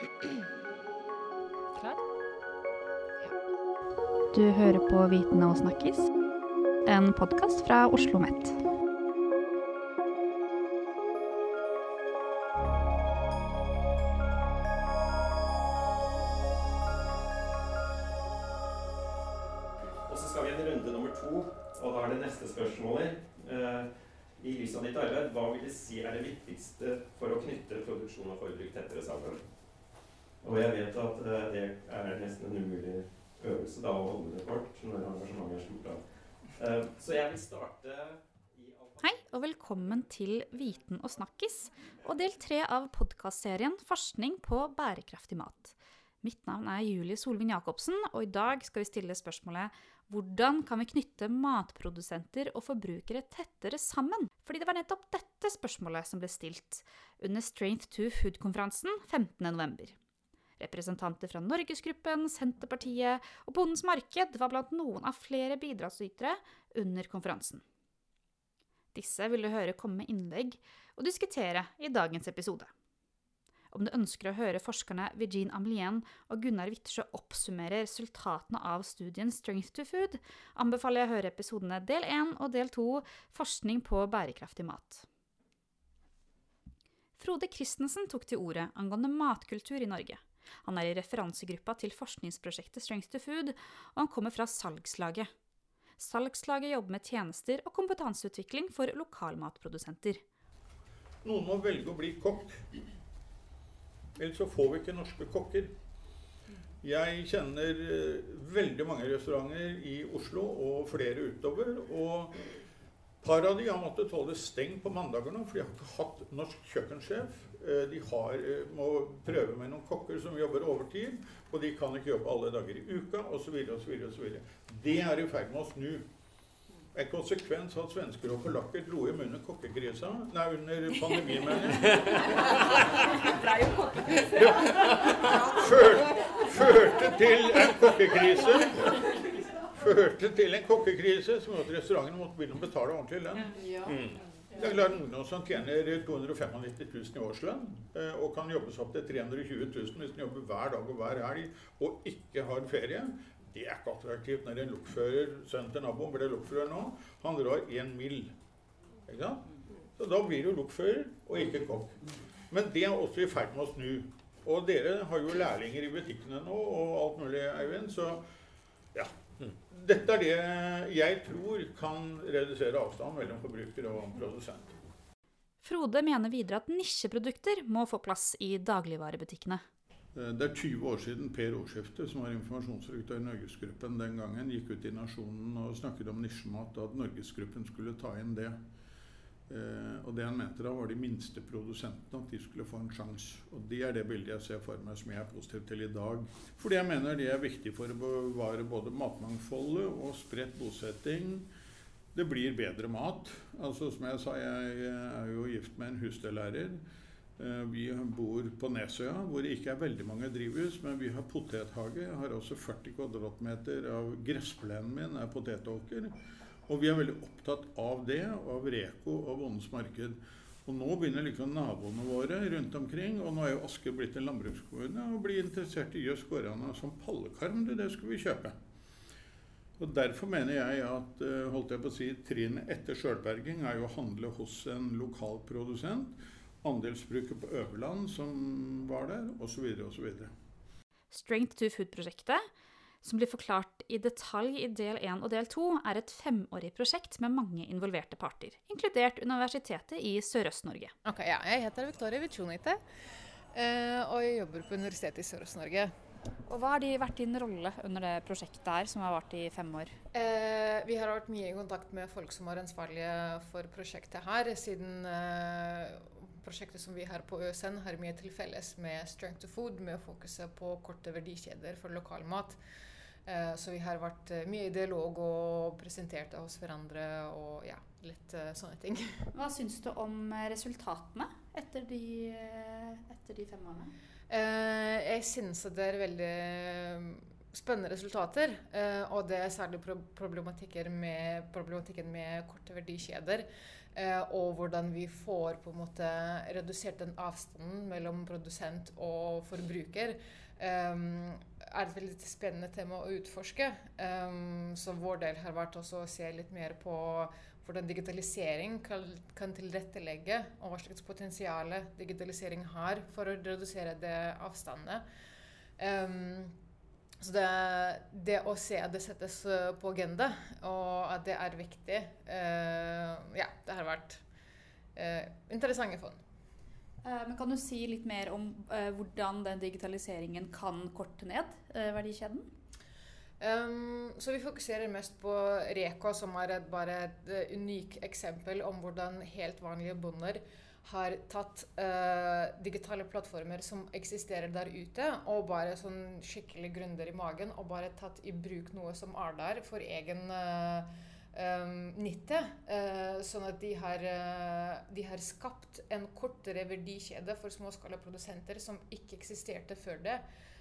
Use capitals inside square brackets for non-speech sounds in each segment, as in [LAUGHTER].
Klar? Du hører på Vitende og snakkis, en podkast fra Oslo Met. Og så skal vi en runde nummer to, og da er det neste spørsmålet. Eh, I lys av ditt arbeid, hva vil du si er det viktigste for å knytte produksjon og forbruk tettere sammen? Og jeg vet at eh, det er nesten en umulig øvelse da å holde det kort når engasjementet er stort. Eh, så jeg vil starte Hei, og velkommen til Viten og snakkis, og del tre av podkastserien Forskning på bærekraftig mat. Mitt navn er Julie Solvin Jacobsen, og i dag skal vi stille spørsmålet hvordan kan vi knytte matprodusenter og forbrukere tettere sammen? Fordi det var nettopp dette spørsmålet som ble stilt under Strength to Food-konferansen 15.11. Representanter fra Norgesgruppen, Senterpartiet og Bondens Marked var blant noen av flere bidragsytere under konferansen. Disse vil du høre komme med innlegg og diskutere i dagens episode. Om du ønsker å høre forskerne Virgin Amelien og Gunnar Wittersjø oppsummere resultatene av studien Strength to Food, anbefaler jeg å høre episodene del 1 og del 2 Forskning på bærekraftig mat. Frode Christensen tok til orde angående matkultur i Norge. Han er i referansegruppa til forskningsprosjektet Strength to Food, og han kommer fra salgslaget. Salgslaget jobber med tjenester og kompetanseutvikling for lokalmatprodusenter. Noen må velge å bli kokk. Ellers så får vi ikke norske kokker. Jeg kjenner eh, veldig mange restauranter i Oslo og flere utover. Og et par av de har måttet holde stengt på mandager nå, for de har ikke hatt norsk kjøkkensjef. Eh, De har, eh, må prøve med noen kokker som jobber overtid, og de kan ikke jobbe alle dager i uka osv. osv. Det er i ferd med å snu. En konsekvens av at svensker og polakker dro hjem under kokkekrisa Nei, under pandemien, mener jeg. Førte, førte til en kokkekrise. Førte til en kokkekrise som gjorde at restaurantene måtte begynne å betale ordentlig lønn. Mm. Det er klart Noen som tjener 295 000 i årslønn eh, og kan jobbe seg opp til 320 000 hvis de jobber hver dag og hver helg og ikke har ferie, det er ikke attraktivt når en lokfører, sønnen til naboen ble lokfører nå, han drar én mil. Ikke sant? Så da blir du lokfører og ikke kokk. Men det er også i ferd med å snu. Og dere har jo lærlinger i butikkene nå og alt mulig, Eivind. Så ja. Dette er det jeg tror kan redusere avstanden mellom forbruker og produsent. Frode mener videre at nisjeprodukter må få plass i dagligvarebutikkene. Eh, Det er 20 år siden Per Årskifte, som var informasjonsdirektør i Norgesgruppen den gangen, gikk ut i Nasjonen og snakket om nisjemat, og at Norgesgruppen skulle ta inn det. Eh, Og det han mente da, var de minste produsentene, at de skulle få en sjanse. Og det er det bildet jeg ser for meg som jeg er positiv til i dag. Fordi jeg mener det er viktig for å bevare både matmangfoldet og spredt bosetting. Det blir bedre mat. Altså Som jeg sa, jeg er jo gift med en husdyrlærer. Eh, Vi bor på Nesøya, hvor det ikke er veldig mange drivhus, men vi har potethage. Jeg har også 40 kvadratmeter av gressplenen min er potetåker. Og vi er veldig opptatt av det, av Reko og Bondens Marked. Og nå begynner liksom naboene våre rundt omkring, og nå er jo Asker blitt en landbrukskommune, og blir interessert i jøss går an som pallekarm. Det, det skulle vi kjøpe. Og Derfor mener jeg at eh, holdt jeg på å si, trinnet etter sjølberging er jo å handle hos en lokal produsent. Andelsbruket på Øverland som var der, osv. osv. Strength to Food-prosjektet, som blir forklart i detalj i del 1 og del 2, er et femårig prosjekt med mange involverte parter, inkludert Universitetet i Sørøst-Norge. Ok, ja, Jeg heter Victoria Vichunite, eh, og jeg jobber på Universitetet i Sørøst-Norge. Og Hva har de vært din rolle under det prosjektet her, som har vart i fem år? Eh, vi har vært mye i kontakt med folk som er ansvarlige for prosjektet her, siden eh, prosjektet som vi har på ØSN har mye til felles med Strength to Food, med å fokusere på korte verdikjeder for lokalmat. Eh, så vi har vært eh, mye i dialog og presentert oss hverandre og ja, litt eh, sånne ting. [LAUGHS] Hva syns du om resultatene etter de, etter de fem årene? Eh, jeg synes at det er veldig spennende resultater. Eh, og det er særlig problematikken med, problematikken med korte verdikjeder. Eh, og hvordan vi får på en måte redusert den avstanden mellom produsent og forbruker. Um, er et veldig spennende tema å utforske. Um, så vår del har vært også å se litt mer på hvordan digitalisering kan, kan tilrettelegge, og hva slags potensial digitalisering har for å redusere det avstandene. Um, så det, det, å se at det settes på agenda, og at det er viktig uh, Ja, det har vært uh, interessante funn. Uh, men kan du si litt mer om hvordan den digitaliseringen kan korte ned verdikjeden? Um, så vi fokuserer mest på Reko, som er et, bare et unikt eksempel om hvordan helt vanlige bonder har tatt uh, digitale plattformer som eksisterer der ute, og bare sånn skikkelig grunder i magen, og bare tatt i bruk noe som er der for egen uh, um, nytte. sånn at de har, de har, skapt en kortere verdikjede for småskalaprodusenter som ikke eksisterte før det.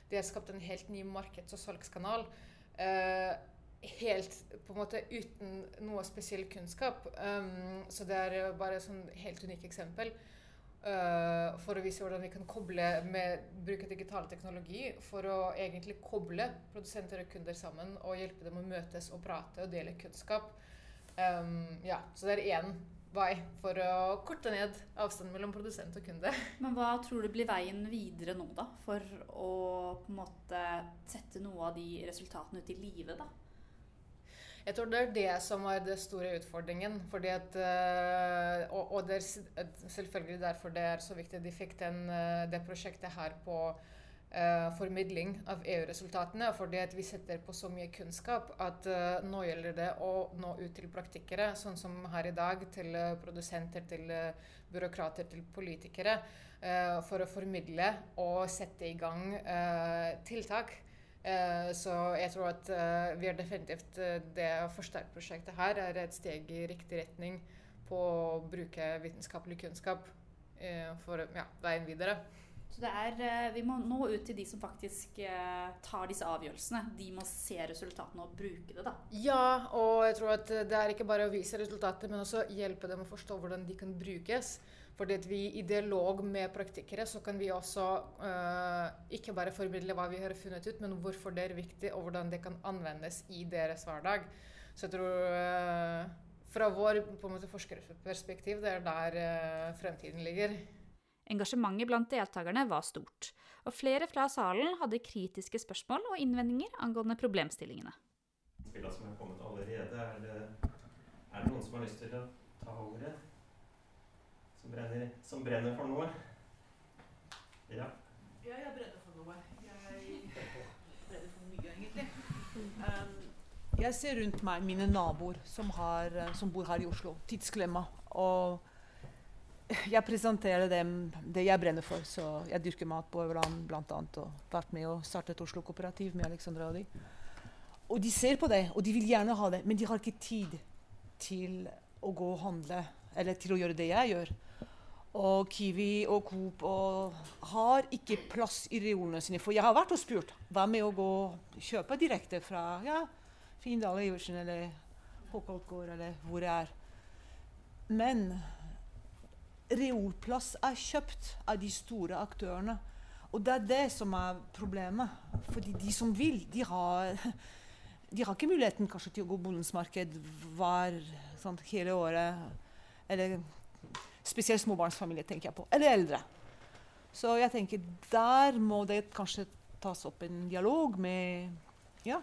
De har skapt en helt ny markeds- og salgskanal. Uh, helt på en måte uten noe spesiell kunnskap. Um, så det er bare et sånn helt unikt eksempel uh, for å vise hvordan vi kan koble med bruke digital teknologi for å egentlig koble produsenter og kunder sammen og hjelpe dem å møtes og prate og dele kunnskap. Um, ja, så det er én vei for å korte ned avstanden mellom produsent og kunde. [LAUGHS] Men hva tror du blir veien videre nå, da? For å på en måte sette noe av de resultatene ut i livet, da? Jeg tror det er det som er den store utfordringen. Fordi at, øh, og, og, det er selvfølgelig derfor det er så viktig at de fikk den, øh, det prosjektet her på uh, formidling av EU-resultatene. Fordi at vi setter på så mye kunnskap at uh, nå gjelder det å nå ut til praktikere, sånn som her i dag, til produsenter, til byråkrater, til politikere. for å formidle og sette i gang tiltak. Så jeg tror at vi er definitivt det forsterkprosjektet her er et steg i riktig retning på å bruke vitenskapelig kunnskap for ja, veien videre. Så det er, eh, vi må nå ut til de som faktisk eh, tar disse avgjørelsene. De må se resultatene og bruke det. da. Ja, og jeg tror at det er ikke bare å vise resultater, men også hjelpe dem å forstå hvordan de kan brukes. Fordi at vi i dialog med praktikere så kan vi også uh, ikke bare formidle hva vi har funnet ut, men hvorfor det er viktig, og hvordan det kan anvendes i deres hverdag. Så jeg tror uh, fra vår på en måte, forskerperspektiv det er der uh, fremtiden ligger. Engasjementet blant deltakerne var stort, og flere fra salen hadde kritiske spørsmål og innvendinger angående problemstillingene. Spillene som er kommet allerede, er det, er det noen som har lyst til å ta ordet? Som brenner, som brenner for noe? Ja. Ja, jeg brenner for noe. Jeg brenner for mye, egentlig. Um, jeg ser rundt meg mine naboer som, har, som bor her i Oslo. Tidsklemma. Og jeg presenterer dem det jeg brenner for. Så jeg dyrker mat på Øverland bl.a. og vært med og startet Oslo Kooperativ med Alexandra og de. Og de ser på det, og de vil gjerne ha det, men de har ikke tid til å gå og handle eller til å gjøre det jeg gjør. Og Kiwi og Coop og har ikke plass i reolene sine. For jeg har vært og spurt. Hva med å gå og kjøpe direkte fra ja, Findal Iversen eller Håkalt gård eller hvor jeg er. Men reolplass er kjøpt av de store aktørene. Og det er det som er problemet. Fordi de som vil, de har, de har ikke muligheten kanskje til å gå bondens marked hver, hele året. Eller spesielt småbarnsfamilie, tenker jeg på. Eller eldre. Så jeg tenker der må det kanskje tas opp en dialog med ja,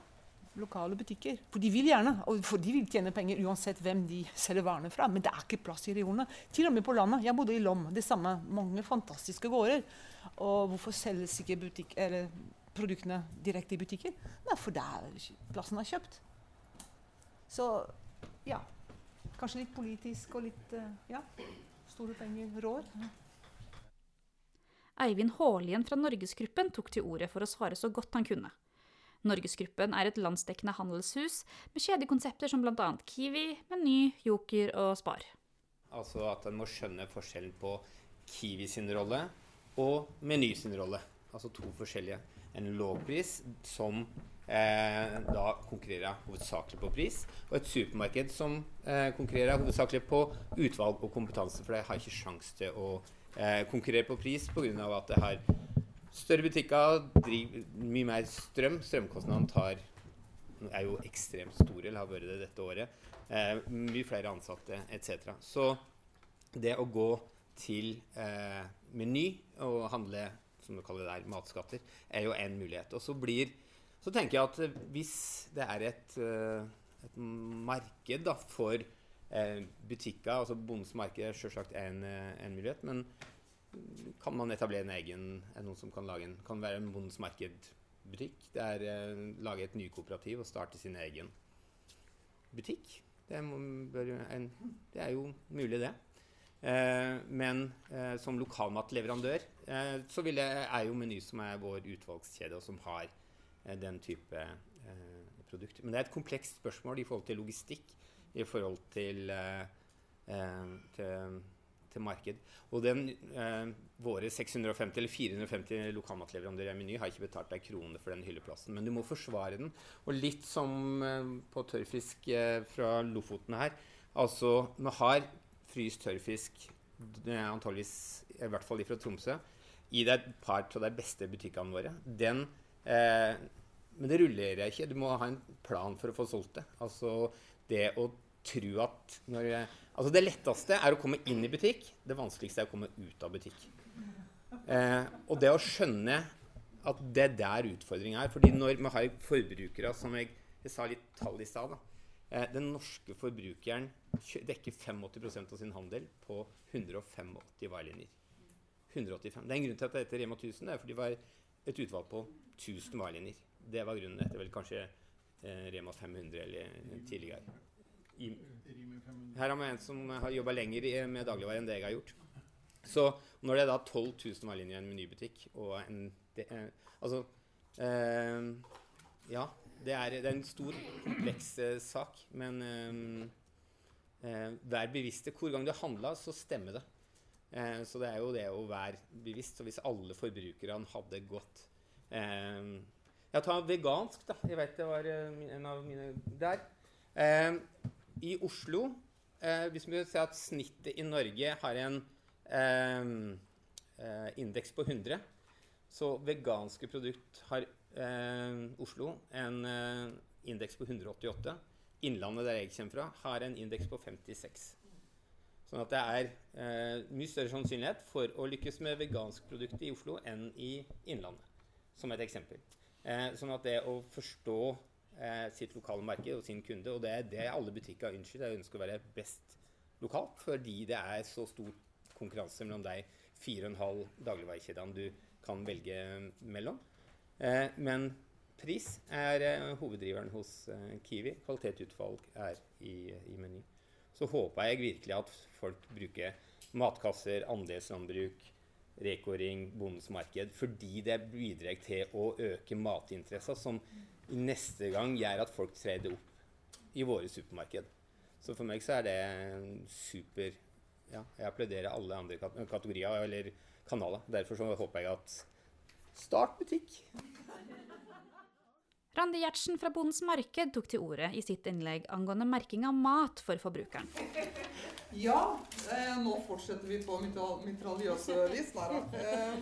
lokale butikker. For de vil gjerne, og for de vil tjene penger uansett hvem de selger varene fra. Men det er ikke plass i regionene. Til og med på landet. Jeg bodde i Lom. Det samme. Mange fantastiske gårder. Og hvorfor selges ikke butikk, eller produktene direkte i butikker? Nei, for der plassen er kjøpt. Så ja. Kanskje litt politisk og litt uh, ja, store penger rår. Eivind Haalien fra Norgesgruppen tok til orde for å svare så godt han kunne. Norgesgruppen er et landsdekkende handelshus med kjedekonsepter som bl.a. Kiwi, Meny, Joker og Spar. Altså at en må skjønne forskjellen på Kiwi sin rolle og Meny sin rolle. Altså to forskjellige. En lågpris som eh, da konkurrerer hovedsakelig på pris, og et supermarked som eh, konkurrerer hovedsakelig på utvalg og kompetanse, for de har ikke sjanse til å eh, konkurrere på pris pga. at det har større butikker, driver mye mer strøm. Strømkostnadene tar er jo ekstremt store, eller har vært det dette året. Eh, mye flere ansatte etc. Så det å gå til eh, Meny og handle som du kaller det der, matskatter, er jo en mulighet. Og så blir så tenker jeg at hvis det er et, eh, et marked da, for eh, butikker altså Bondens marked er selvsagt en, eh, en mulighet, men kan man etablere en egen noen som kan lage en, kan være en Bondens marked-butikk? Det er eh, lage et nykooperativ og starte sin egen butikk. Det, bør, en, det er jo mulig, det. Eh, men eh, som lokalmatleverandør eh, så vil jeg, er jo Meny som er vår utvalgskjede, og som har Eh, den type eh, produkt. Men det er et komplekst spørsmål i forhold til logistikk, i forhold til, eh, til, til marked. Og den, våre 650 eller 450 lokalmatleverandører i Meny har ikke betalt deg krone for den hylleplassen. Men du må forsvare den. Og litt som på tørrfisk fra Lofoten her. Altså, vi har fryst tørrfisk, antageligvis i hvert fall de fra Tromsø, i et par av de beste butikkene våre. Den Eh, men det rullerer ikke. Du må ha en plan for å få solgt det. Altså det å tro at når, Altså det letteste er å komme inn i butikk. Det vanskeligste er å komme ut av butikk. Eh, og det å skjønne at det er der utfordringa er. fordi når vi har forbrukere som jeg, jeg sa litt tall i stad eh, Den norske forbrukeren dekker 85% av sin handel på 185 varelinjer. 185. Det er en grunn til at det heter Rema 1000. Det er fordi et utvalg på 1000 varelinjer. Det var grunnen etter vel kanskje eh, Rema 500 eller tidligere. I, her har vi en som har jobba lenger med dagligvare enn det jeg har gjort. Så når det er da 12 000 varelinjer i en menybutikk og en det, eh, Altså eh, Ja, det er, det er, en stor, kompleks eh, sak, men eh, eh, vær bevisste. Hvor gang du handler, så stemmer det. Så det er jo det å være bevisst. Så hvis alle forbrukerne hadde gått Eh, jeg tar vegansk, da. Jeg vet det var eh, en av mine der. Eh, I Oslo Hvis vi si at snittet i Norge har en indeks på 100, så veganske produkt har Oslo en indeks på 188. Innlandet, der jeg kommer fra, har en indeks på 56. Sånn at det er eh, mye større sannsynlighet for å lykkes med vegansk produkt i Oslo enn i Innlandet som et eksempel. Eh, sånn at det å forstå eh, sitt lokale marked og sin kunde, og det er det alle butikker ønsker, er ønsker å være best lokalt, fordi det er så stor konkurranse mellom de fire og en halv dagligvarekjedene du kan velge mellom. Eh, men pris er eh, hoveddriveren hos eh, Kiwi. Kvalitetsutvalg er i, i Meny. Så håper jeg virkelig at folk bruker matkasser, andelslandbruk, Reko-ring, Bondens marked, fordi det bidrar til å øke matinteressen, som neste gang gjør at folk trer det opp i våre supermarked. Så for meg så er det super Ja, jeg applauderer alle andre kategorier eller kanaler. Derfor så håper jeg at Start butikk! Randi Gjertsen fra Bondens Marked tok til orde i sitt innlegg angående merking av mat for forbrukeren. [LAUGHS] Ja, eh, nå fortsetter vi på mitraljøse vis. Nei eh,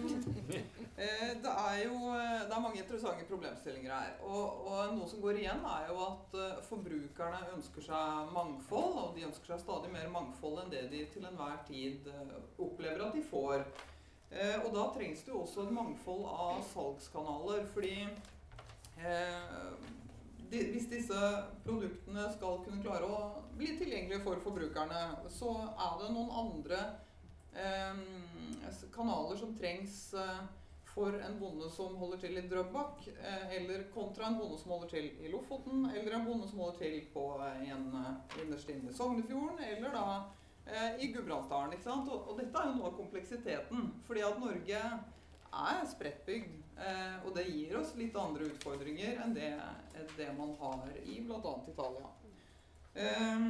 eh, det er jo eh, det er mange interessante problemstillinger her. Og, og, noe som går igjen, er jo at uh, forbrukerne ønsker seg mangfold. Og de ønsker seg stadig mer mangfold enn det de til enhver tid opplever at de får. Eh, og da trengs det jo også et mangfold av salgskanaler. fordi Eh, hvis disse produktene skal kunne klare å bli tilgjengelige for forbrukerne, så er det noen andre eh, kanaler som trengs eh, for en bonde som holder til i Drøbak, eh, eller kontra en bonde som holder til i Lofoten, eller en bonde som holder til på en eh, innerst inne i Sognefjorden, eller da eh, i Gudbrandsdalen. Og, dette er jo noe av kompleksiteten. fordi at Norge er spredtbygd. Eh, og det gir oss litt andre utfordringer enn det, det man har i bl.a. Italia. Eh,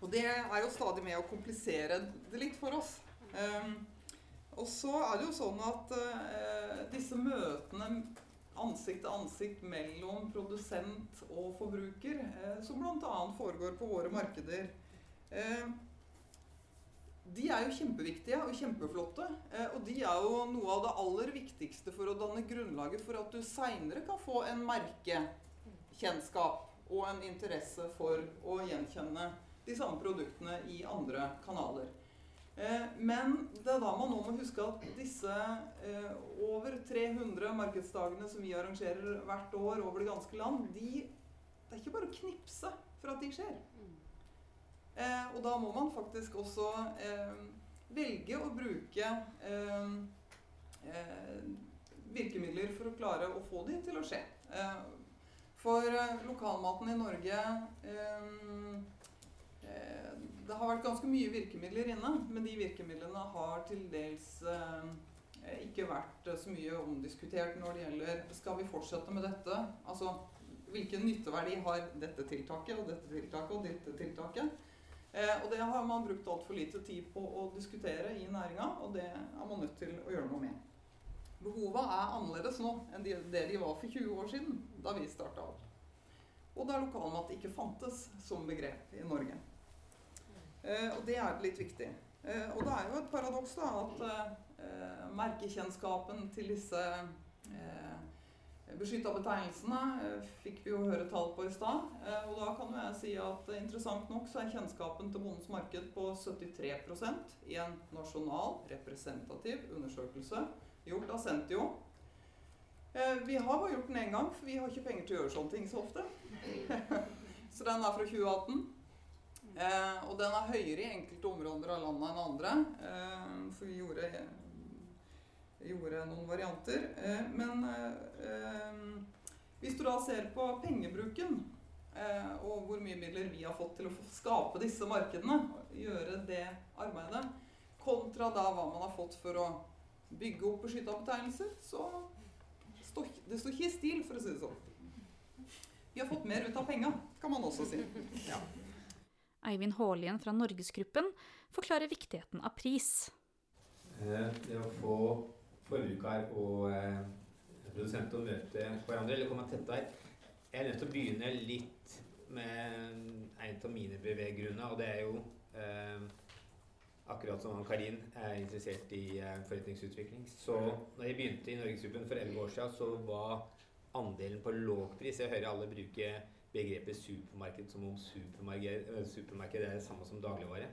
og det er jo stadig med å komplisere det litt for oss. Eh, og så er det jo sånn at eh, disse møtene ansikt til ansikt mellom produsent og forbruker, eh, som bl.a. foregår på våre markeder. Eh, de er jo kjempeviktige og kjempeflotte. Eh, og de er jo noe av det aller viktigste for å danne grunnlaget for at du seinere kan få en merkekjennskap og en interesse for å gjenkjenne de samme produktene i andre kanaler. Eh, men det er da man nå må huske at disse eh, over 300 markedsdagene som vi arrangerer hvert år over det ganske land, de, det er ikke bare å knipse for at de skjer. Eh, og da må man faktisk også eh, velge å bruke eh, virkemidler for å klare å få de til å skje. For lokalmaten i Norge Det har vært ganske mye virkemidler inne, men de virkemidlene har til dels ikke vært så mye omdiskutert når det gjelder Skal vi fortsette med dette? Altså hvilken nytteverdi har dette tiltaket og dette tiltaket og dette tiltaket? Eh, og det har man brukt altfor lite tid på å diskutere i næringa, og det er man nødt til å gjøre noe med. Behova er annerledes nå enn det de var for 20 år siden, da vi starta opp. Og der lokalmat ikke fantes som begrep i Norge. Eh, og det er litt viktig. Eh, og det er jo et paradoks da, at merkekjennskapen til disse Beskytta betegnelsene eh, fikk vi jo høre tall på i stad. Eh, og da kan jo jeg si at interessant nok så er kjennskapen til bondens marked på 73% i en nasjonal representativ undersøkelse gjort av Sentio. Eh, vi har bare gjort den én gang, for vi har ikke penger til å gjøre sånne ting så ofte. [LAUGHS] så den er fra 2018. og den er høyere i enkelte områder av landet enn andre. for vi gjorde gjorde noen varianter. Eh, men eh, hvis du da ser på pengebruken eh, og hvor mye midler vi har fått til å skape disse markedene, gjøre det arbeidet, kontra da hva man har fått for å bygge opp beskytta betegnelser, så står det står ikke i stil, for å si det sånn. Vi har fått mer ut av penga, kan man også si. Ja. Eivind Haalien fra Norgesgruppen forklarer viktigheten av pris. Det å få forbruker og eh, produsenter å møte hverandre eller komme tettere. Jeg er nødt til å begynne litt med en av mine beveggrunner, og det er jo eh, akkurat som Karin er interessert i eh, forretningsutvikling. Så når jeg begynte i Norgesgruppen for elleve år siden, så var andelen på lågpris Jeg hører alle bruke begrepet supermarked som om supermarked, eh, supermarked er det samme som dagligvare.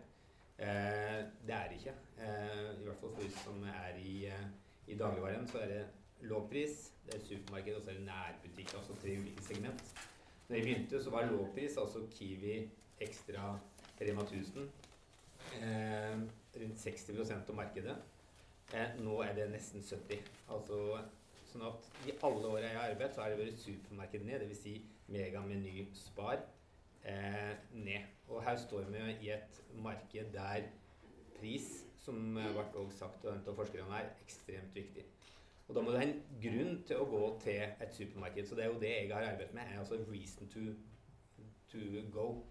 Eh, det er det ikke. Eh, I hvert fall for oss som er i eh, i dagligvaren så er det lågpris, det er supermarked og så er det nærbutikk. Altså tre ulike segment. Når jeg begynte, så var lågpris altså Kiwi, Ekstra, Rema 1000 eh, rundt 60 av markedet. Eh, nå er det nesten 70 Altså sånn at i alle åra jeg har arbeidet, så har det vært supermarked ned. Dvs. Si Mega, Meny, Spar eh, ned. Og her står vi i et marked der pris som ble også sagt av forskerne, er ekstremt viktig. Og Da må du ha en grunn til å gå til et supermarked. Så det er jo det jeg har arbeidet med. er altså reason to, to go.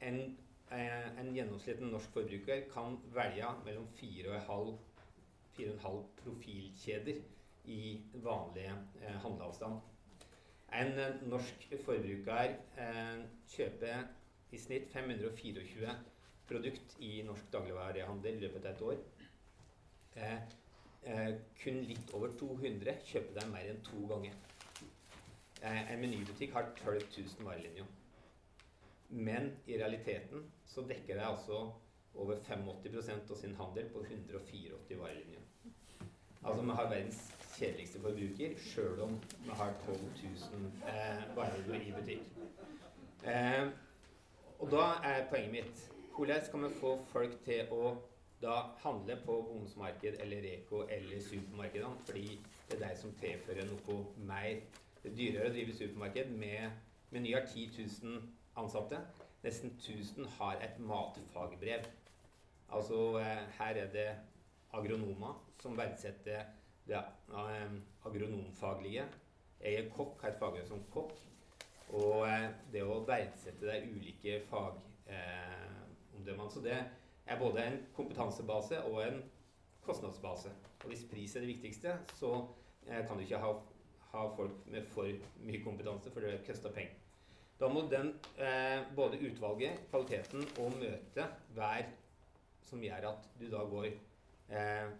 En, eh, en gjennomsnittlig norsk forbruker kan velge mellom 4,5 profilkjeder i vanlig eh, handleavstand. En eh, norsk forbruker eh, kjøper i snitt 524 produkt i norsk dagligvarehandel i løpet av et år. Eh, eh, kun litt over 200 kjøper deg mer enn to ganger. Eh, en menybutikk har 12 000 varelinjer. Men i realiteten så dekker det altså over 85% av sin handel på 184 varelinjer. Altså vi har verdens kjedeligste forbruker, sjøl om vi har 12 000 eh, varer i butikk. Eh, og da er poenget mitt hvordan skal vi få folk til å da handle på bondemarked eller Reko eller supermarkedene? Fordi det er de som tilfører noe mer. Det er dyrere å drive supermarked med Meny har 10 000 ansatte. Nesten 1000 har et matfagbrev. Altså eh, her er det agronomer som verdsetter det eh, agronomfaglige. Jeg er kokk, har et fagbrev som kokk. Og eh, det å verdsette de ulike fag... Eh, omdømmene. Så det er både en kompetansebase og en kostnadsbase. Og hvis pris er det viktigste, så eh, kan du ikke ha, ha folk med for mye kompetanse, for det koster penger. Da må den, eh, både utvalget, kvaliteten og møtet være som gjør at du da går eh,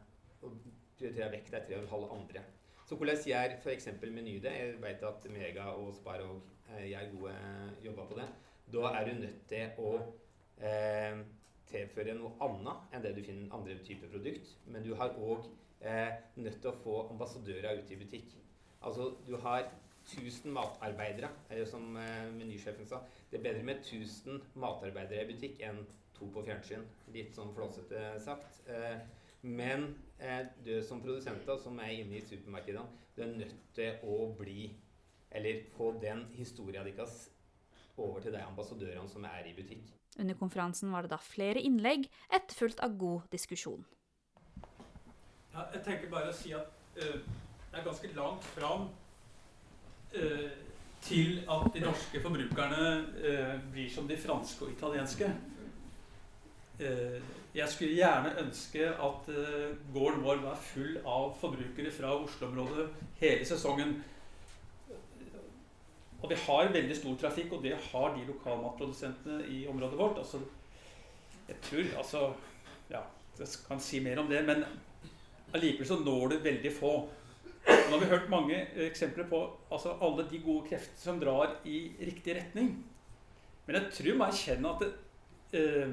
og prioriterer vekk de tre og en halv andre. Så hvordan gjør f.eks. Meny det? Jeg vet at Mega og Spar òg eh, gjør gode jobber på det. Da er du nødt til å eh, tilføre noe annet enn det du finner andre typer produkt. Men du har òg eh, nødt til å få ambassadører ut i butikk. Altså, du har 1000 matarbeidere, eller som eh, menysjefen sa. Det er bedre med 1000 matarbeidere i butikk enn to på fjernsyn. Litt sånn flåsete sagt. Eh, men eh, du som produsenter som er inne i supermarkedene, du er nødt til å bli Eller få den historia deres over til de ambassadørene som er i butikk. Under konferansen var det da flere innlegg, etterfulgt av god diskusjon. Ja, jeg tenker bare å si at uh, det er ganske langt fram uh, til at de norske forbrukerne uh, blir som de franske og italienske. jeg skulle gjerne ønske at gården vår var full av forbrukere fra Oslo-området hele sesongen. Og vi har veldig stor trafikk, og det har de lokalmatprodusentene i området vårt. Altså, jeg tror altså Ja, jeg kan si mer om det, men allikevel så når det veldig få. Nå har vi hørt mange eksempler på altså, alle de gode krefter som drar i riktig retning. Men jeg tror man erkjenner at det, eh,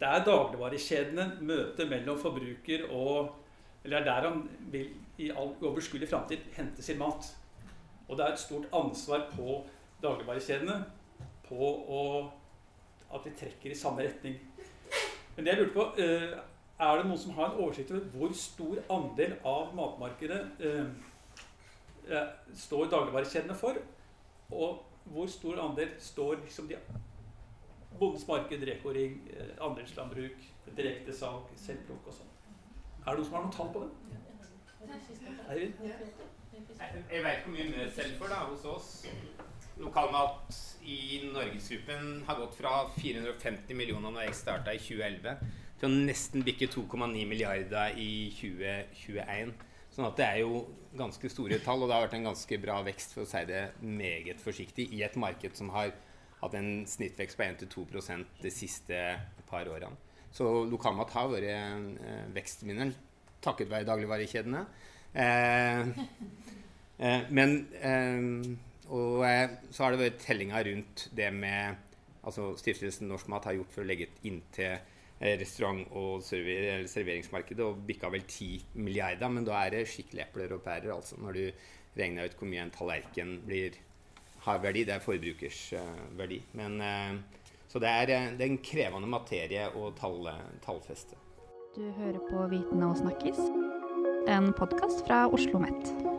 det er dagligvarekjedene, møtet mellom forbruker og Eller er der han vil i all overskuelig framtid hente sin mat. Og det er et stort ansvar på dagligvarekjedene på å, at vi trekker i samme retning. Men det jeg lurte på, eh, er det noen som har en oversikt over hvor stor andel av matmarkedet eh, eh, står dagligvarekjedene for? Og hvor stor andel står liksom de Bondens marked, Reko-ring, andelslandbruk, direktesalg, selvplukk og sånn. Er det noen som har noen tall på det? Jeg vet hvor mye vi selger for da, hos oss. Lokalmat i Norgesgruppen har gått fra 450 millioner når jeg starta i 2011, til å nesten bikke 2,9 milliarder i 2021. Sånn at det er jo ganske store tall, og det har vært en ganske bra vekst, for å si det meget forsiktig, i et marked som har hatt en snittvekst på 1-2% de siste par årene. Så lokalmat har vært eh, vekstvinneren takket være dagligvarekjedene. Eh, eh, men eh, Og eh, så har det vært tellinga rundt det med altså Stiftelsen Norsk Mat har gjort for å legge inn til eh, restaurant- og server serveringsmarkedet og bikka vel 10 milliarder. Men da er det skikkelig epler og pærer, altså, når du regner ut hvor mye en tallerken blir, har verdi. Det er forbrukers verdi. Men så det er, det er, en krevende materie å tall, tallfeste. Du hører på Vitende og snakkis, en podkast fra Oslo Met.